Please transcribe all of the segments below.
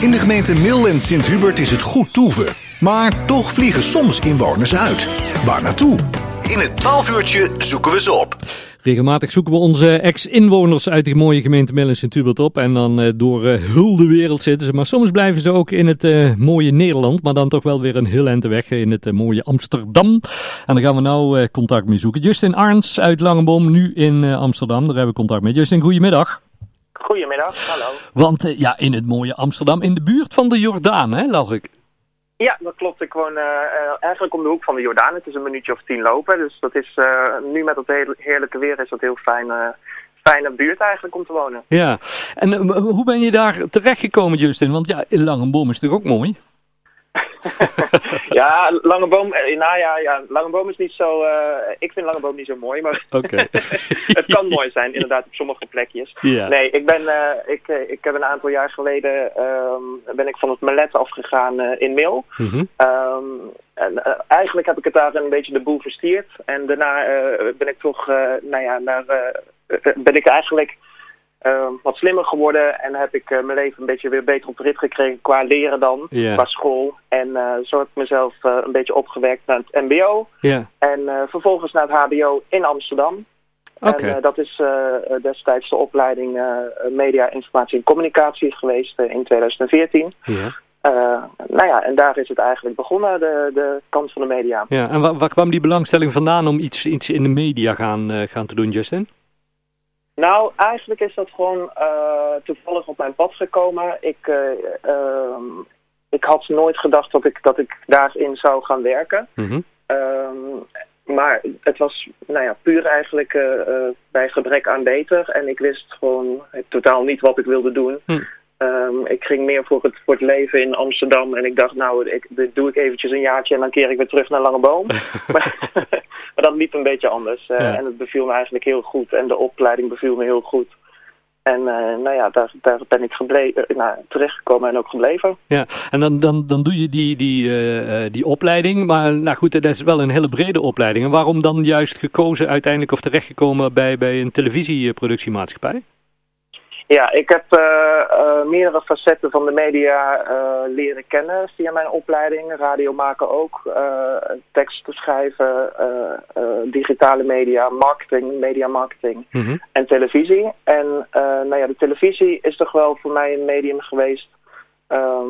In de gemeente Mil en Sint-Hubert is het goed toeven. Maar toch vliegen soms inwoners uit. Waar naartoe? In het 12 uurtje zoeken we ze op. Regelmatig zoeken we onze ex-inwoners uit die mooie gemeente Mil en Sint-Hubert op. En dan uh, door uh, heel de wereld zitten ze. Maar soms blijven ze ook in het uh, mooie Nederland. Maar dan toch wel weer een heel eind weg in het mooie Amsterdam. En daar gaan we nou contact mee zoeken. Justin Arns uit Langeboom, nu in Amsterdam. Daar hebben we contact mee. Justin, goedemiddag. Goedemiddag, hallo. Want uh, ja, in het mooie Amsterdam, in de buurt van de Jordaan, hè, las ik. Ja, dat klopt. Ik woon uh, eigenlijk om de hoek van de Jordaan. Het is een minuutje of tien lopen. Dus dat is, uh, nu met het heerlijke weer is dat heel fijn, fijne buurt eigenlijk om te wonen. Ja, en hoe ben je daar terechtgekomen Justin? Want ja, Langeboom is natuurlijk ook mooi. ja, Langeboom, nou ja, ja, Langeboom is niet zo, uh, ik vind Langeboom niet zo mooi, maar okay. het kan mooi zijn, inderdaad, op sommige plekjes. Yeah. Nee, ik ben, uh, ik, ik heb een aantal jaar geleden, um, ben ik van het Malet afgegaan uh, in Mil. Mm -hmm. um, en eigenlijk heb ik het daar een beetje de boel verstierd. En daarna ben ik toch, nou ja, naar, ben ik eigenlijk... Uh, wat slimmer geworden en heb ik uh, mijn leven een beetje weer beter op de rit gekregen qua leren dan, yeah. qua school. En uh, zo heb ik mezelf een beetje opgewerkt naar het mbo yeah. en vervolgens naar het hbo in Amsterdam. Okay. En dat is destijds de opleiding Media, Informatie en Communicatie geweest in 2014. Yeah. nou ja, en daar is het eigenlijk begonnen, de, de kant van de media. Ja, en waar, waar kwam die belangstelling vandaan om iets, iets in de media gaan, gaan te doen, Justin? Nou, eigenlijk is dat gewoon uh, toevallig op mijn pad gekomen. Ik, uh, uh, ik had nooit gedacht dat ik, dat ik daarin zou gaan werken. Mm -hmm. maar het was nou ja, puur eigenlijk bij gebrek aan beter. En ik wist gewoon totaal niet wat ik wilde doen. Hm. Um, ik ging meer voor het, voor het leven in Amsterdam. En ik dacht, nou, ik, dit doe ik eventjes een jaartje en dan keer ik weer terug naar Langeboom. maar, maar dat liep een beetje anders. Ja. En het beviel me eigenlijk heel goed. En de opleiding beviel me heel goed. En uh, nou ja, daar, daar ben ik gebleven, nou, terechtgekomen en ook gebleven. Ja, en dan, dan, dan doe je die, die, uh, die opleiding. Maar nou goed, dat is wel een hele brede opleiding. En waarom dan juist gekozen uiteindelijk of terechtgekomen bij, bij een televisieproductiemaatschappij? Ja, ik heb uh, uh, meerdere facetten van de media uh, leren kennen via mijn opleiding. Radio maken ook, teksten schrijven, digitale media, marketing, media marketing mm -hmm. en televisie. En nou ja, de televisie is toch wel voor mij een medium geweest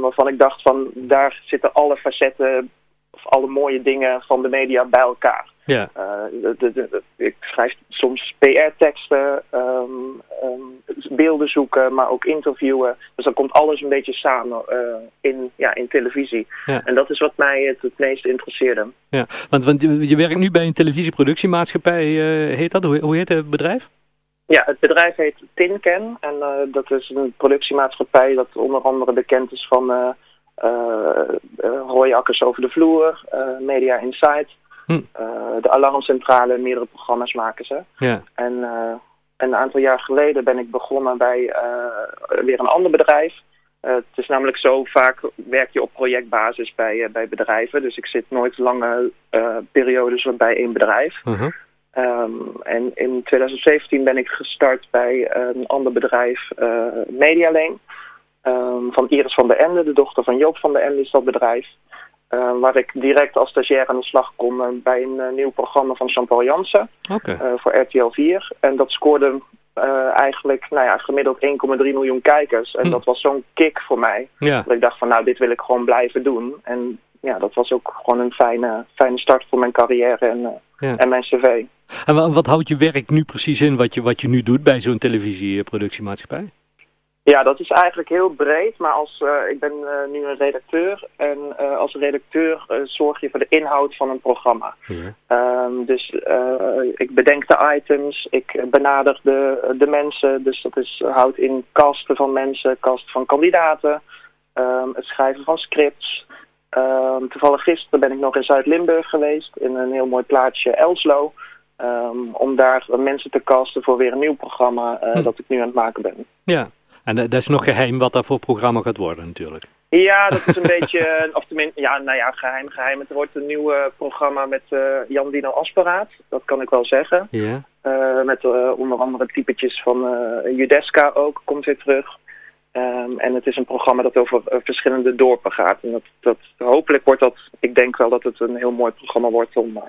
waarvan ik dacht van daar zitten alle facetten of alle mooie dingen van de media bij elkaar. Ja. Uh, de, de, de, ik schrijf soms PR-teksten, um, um, beelden zoeken, maar ook interviewen. Dus dan komt alles een beetje samen uh, in, ja, in televisie. Ja. En dat is wat mij het, het meest interesseerde. Ja, want, want je, werkt nu bij een televisieproductiemaatschappij, uh, heet dat? Hoe, hoe heet het bedrijf? Ja, het bedrijf heet Tinken. En dat is een productiemaatschappij dat onder andere bekend is van Rooiakkers over de vloer, Media Insight. Hm. Uh, de alarmcentrale, meerdere programma's maken ze. Ja. En uh, een aantal jaar geleden ben ik begonnen bij uh, weer een ander bedrijf. het is namelijk zo, vaak werk je op projectbasis bij, bij bedrijven. Dus ik zit nooit lange periodes bij één bedrijf. -huh. Um, en in 2017 ben ik gestart bij een ander bedrijf, Medialane. Um, van Iris van der Ende, de dochter van Joop van der Ende is dat bedrijf. Uh, waar ik direct als stagiair aan de slag kon uh, bij een uh, nieuw programma van Jean-Paul Jansen okay. voor RTL 4. En dat scoorde eigenlijk nou ja, gemiddeld 1,3 miljoen kijkers. En hm. dat was zo'n kick voor mij. Ja. Dat ik dacht van nou, dit wil ik gewoon blijven doen. En ja, dat was ook gewoon een fijne, fijne start voor mijn carrière en, ja. en mijn cv. En wat houdt je werk nu precies in wat je, wat je nu doet bij zo'n televisieproductiemaatschappij? Ja, dat is eigenlijk heel breed, maar als, uh, ik ben uh, nu een redacteur en uh, als redacteur zorg je voor de inhoud van een programma. Ja. Um, dus ik bedenk de items, ik benader de, de mensen, dus dat is, houdt in casten van mensen, cast van kandidaten, um, het schrijven van scripts. Um, toevallig gisteren ben ik nog in Zuid-Limburg geweest, in een heel mooi plaatsje Elslo. Om daar mensen te casten voor weer een nieuw programma hm. dat ik nu aan het maken ben. Ja, en dat is nog geheim wat dat voor programma gaat worden natuurlijk. Ja, dat is een beetje, of tenminste, ja, nou ja, geheim, geheim. Het wordt een nieuw uh, programma met uh, Jan Dino Asperaat, dat kan ik wel zeggen. Ja. Uh, met onder andere typetjes van Judeska ook, komt weer terug. Ehm, en het is een programma dat over eh, verschillende dorpen gaat. En dat, dat, hopelijk wordt dat, ik denk wel dat het een heel mooi programma wordt om,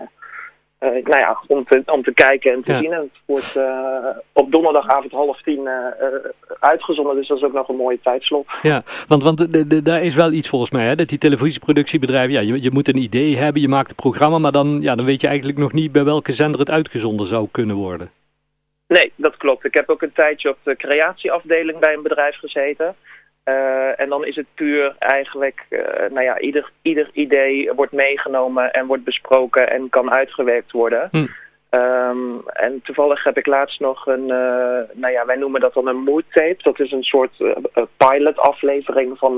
uh, nou ja, om, te, om te kijken en te zien. En het wordt op donderdagavond half tien uitgezonden, dus dat is ook nog een mooie tijdslot. Ja, want, want de, de, daar is wel iets volgens mij, hè, dat die televisieproductiebedrijven, ja, je, je moet een idee hebben, je maakt een programma, maar dan, ja, dan weet je eigenlijk nog niet bij welke zender het uitgezonden zou kunnen worden. Nee, dat klopt. Ik heb ook een tijdje op de creatieafdeling bij een bedrijf gezeten. Uh, en dan is het puur eigenlijk, uh, nou ja, ieder, ieder idee wordt meegenomen en wordt besproken en kan uitgewerkt worden. Hm. Um, en toevallig heb ik laatst nog een, uh, nou ja, wij noemen dat dan een mood tape. Dat is een soort pilot aflevering van,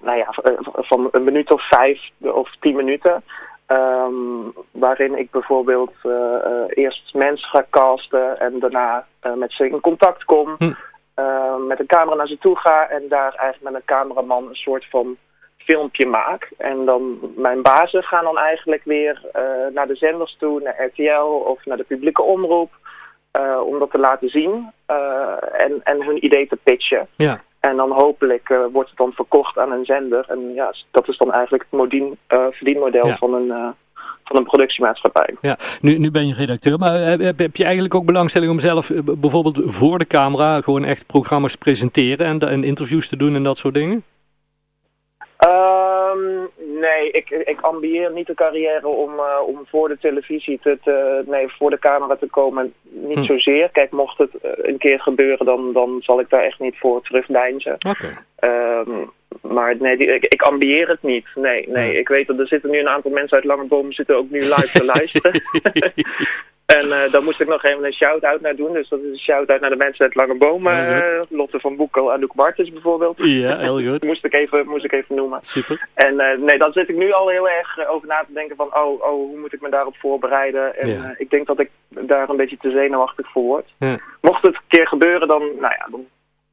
nou ja, van een minuut of vijf of tien minuten. Um, waarin ik bijvoorbeeld eerst mensen ga casten en daarna met ze in contact kom. Hm. Met een camera naar ze toe ga en daar eigenlijk met een cameraman een soort van filmpje maak. En dan mijn bazen gaan dan eigenlijk weer naar de zenders toe, naar RTL of naar de publieke omroep. om dat te laten zien en, en hun idee te pitchen. Ja. En dan hopelijk wordt het dan verkocht aan een zender. En ja, dat is dan eigenlijk het modien, verdienmodel van, een, van een productiemaatschappij. Ja, nu, nu ben je redacteur, maar heb, heb je eigenlijk ook belangstelling om zelf bijvoorbeeld voor de camera gewoon echt programma's te presenteren en, en interviews te doen en dat soort dingen? Um, nee, ik, ik ambieer niet de carrière om, uh, om voor de televisie te, te, nee, voor de camera te komen. Niet hm. zozeer. Kijk, mocht het een keer gebeuren, dan, dan zal ik daar echt niet voor terugdeinzen. Oké. Okay. Um, maar nee, die, ik, ik ambieer het niet. Nee, nee. Ja. Ik weet dat er zitten nu een aantal mensen uit Langeboom zitten ook nu live te luisteren. En uh, daar moest ik nog even een shout-out naar doen. Dus dat is een shout-out naar de mensen uit Lange Bomen. Uh, Lotte van Boekel, Anouk Martens bijvoorbeeld. Ja, heel goed. moest, ik even, moest ik even noemen. Super. En uh, nee, dan zit ik nu al heel erg over na te denken van... Oh, oh hoe moet ik me daarop voorbereiden? En ja. ik denk dat ik daar een beetje te zenuwachtig voor word. Ja. Mocht het een keer gebeuren, dan, nou ja, dan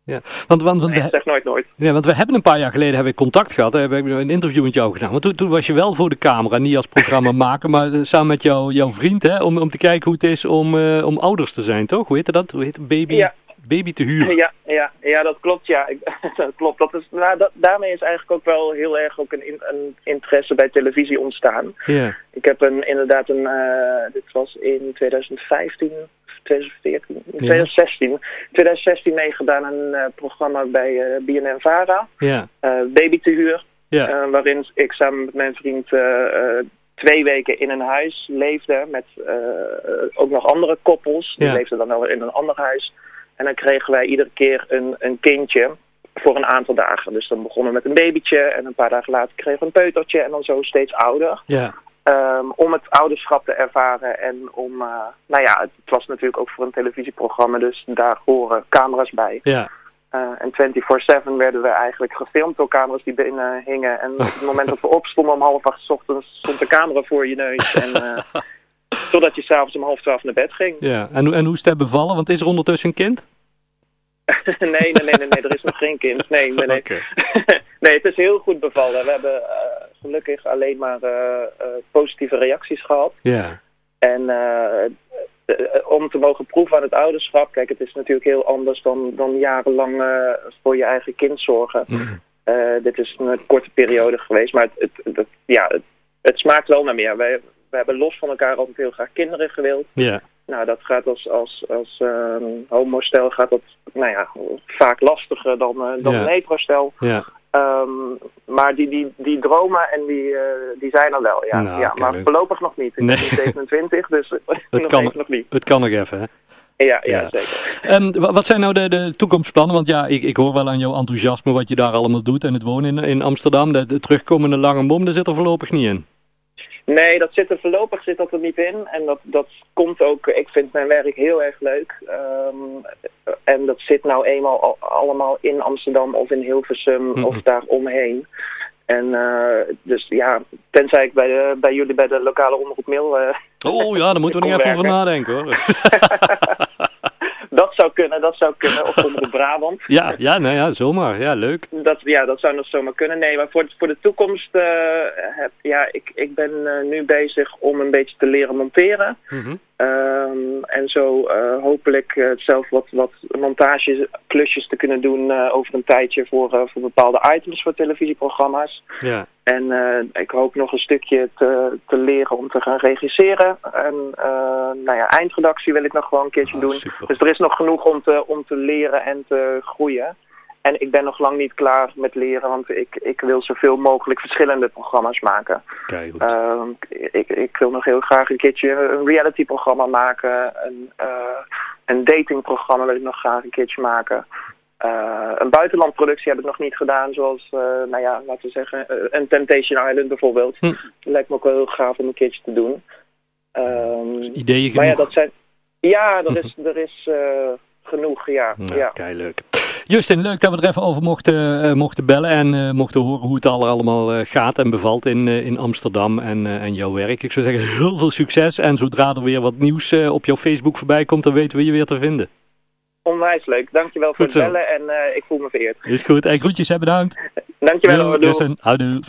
ja, want, want, want nee, zeg nooit nooit. Ja, want we hebben een paar jaar geleden hebben we contact gehad. We hebben een interview met jou gedaan. Want toen, toen was je wel voor de camera, niet als programma maken, maar samen met jou, jouw vriend, hè, om, om te kijken hoe het is om, uh, om ouders te zijn, toch? Hoe heet dat? Hoe heet? Baby, ja. baby te huren. Ja, ja, ja dat klopt. Ja, dat klopt. Dat is, nou, dat, daarmee is eigenlijk ook wel heel erg ook een, een interesse bij televisie ontstaan. Ja. Ik heb een, inderdaad een, uh, dit was in 2015 2014, 2016, 2016 meegedaan aan een uh, programma bij uh, BNN Vara, ja. uh, Baby te huur, ja. waarin ik samen met mijn vriend twee weken in een huis leefde met ook nog andere koppels. Die leefden dan wel in een ander huis. En dan kregen wij iedere keer een, een kindje voor een aantal dagen. Dus dan begonnen we met een babytje en een paar dagen later kregen we een peutertje en dan zo steeds ouder. Ja. Um, om het ouderschap te ervaren en om, uh, nou ja, het was natuurlijk ook voor een televisieprogramma, dus daar horen camera's bij. Ja. Uh, en 24-7 werden we eigenlijk gefilmd door camera's die binnen hingen. En op het moment dat we opstonden om half acht ochtends stond de camera voor je neus. En, uh, totdat je s'avonds om half twaalf naar bed ging. Ja, en, en hoe is het bevallen? Want is er ondertussen een kind? nee, nee, nee, nee, nee, er is nog geen kind. Nee, nee, nee. Okay. nee, het is heel goed bevallen. We hebben gelukkig alleen maar uh, uh, positieve reacties gehad. Ja. En om te mogen proeven aan het ouderschap, kijk, het is natuurlijk heel anders dan, dan jarenlang voor je eigen kind zorgen. Mm. dit is een korte periode geweest, maar het, het, het ja, het, het, smaakt wel naar meer. Wij, we hebben los van elkaar altijd heel graag kinderen gewild. Ja. Nou, dat gaat als, als, als um, homostel gaat dat nou ja, vaak lastiger dan, dan een heterostel. Ja. Um, maar die, die, die dromen en die, uh, die zijn er wel, ja. Nou, ja maar leuk. voorlopig nog niet. Ik Nee. ben nu 27, dus nog kan- nog niet. Het kan nog even, hè? Ja, ja, Ja. zeker. En wa- wat zijn nou de, de toekomstplannen? Want ja, ik, ik hoor wel aan jouw enthousiasme wat je daar allemaal doet en het wonen in, in Amsterdam. De, de terugkomende lange bom, daar zit er voorlopig niet in. Nee, dat zit er voorlopig zit dat er niet in. En dat, dat komt ook, ik vind mijn werk heel erg leuk. Um, en dat zit nou eenmaal al, allemaal in Amsterdam of in Hilversum Mhm. of daar omheen. En uh, dus ja, tenzij ik bij, de, bij jullie bij de lokale omroep Mail... Uh, Oh ja, daar moeten we nog even over nadenken hoor. dat zou kunnen, dat zou kunnen. Of omroep Brabant. Ja, ja, nou ja, zomaar. Ja, leuk. Dat, ja, dat zou nog zomaar kunnen. Nee, maar voor, voor de toekomst, uh, heb, ja, ik, ik ben uh, nu bezig om een beetje te leren monteren. Mhm. Ehm, en zo uh, hopelijk uh, zelf wat, wat montageklusjes te kunnen doen uh, over een tijdje voor, voor bepaalde items voor televisieprogramma's. Ja. En ik hoop nog een stukje te, te leren om te gaan regisseren. En nou ja, eindredactie wil ik nog gewoon een keertje Oh, doen. super. Dus er is nog genoeg om te, om te leren en te groeien. En ik ben nog lang niet klaar met leren, want ik, ik wil zoveel mogelijk verschillende programma's maken. Kijk, goed. Ehm, ik, ik wil nog heel graag een keertje een reality-programma maken. Een, uh, een datingprogramma wil ik nog graag een keertje maken. Uh, een buitenlandproductie heb ik nog niet gedaan, zoals, uh, nou ja, laten we zeggen, een Temptation Island bijvoorbeeld. Hm. Dat lijkt me ook wel heel gaaf om een keertje te doen. Um, ideeën maar ja, genoeg. dat zijn... Ja, er is, er is genoeg, ja. Ja, ja. Kei leuk. Justin, leuk dat we er even over mochten, uh, mochten bellen en uh, mochten horen hoe het al allemaal uh, gaat en bevalt in, in Amsterdam en, en jouw werk. Ik zou zeggen, heel veel succes en zodra er weer wat nieuws op jouw Facebook voorbij komt, dan weten we je weer te vinden. Onwijs leuk. Dankjewel voor het bellen en ik voel me vereerd. Is goed. En groetjes, hè, bedankt. Dankjewel. Yo. Justin, houdoe.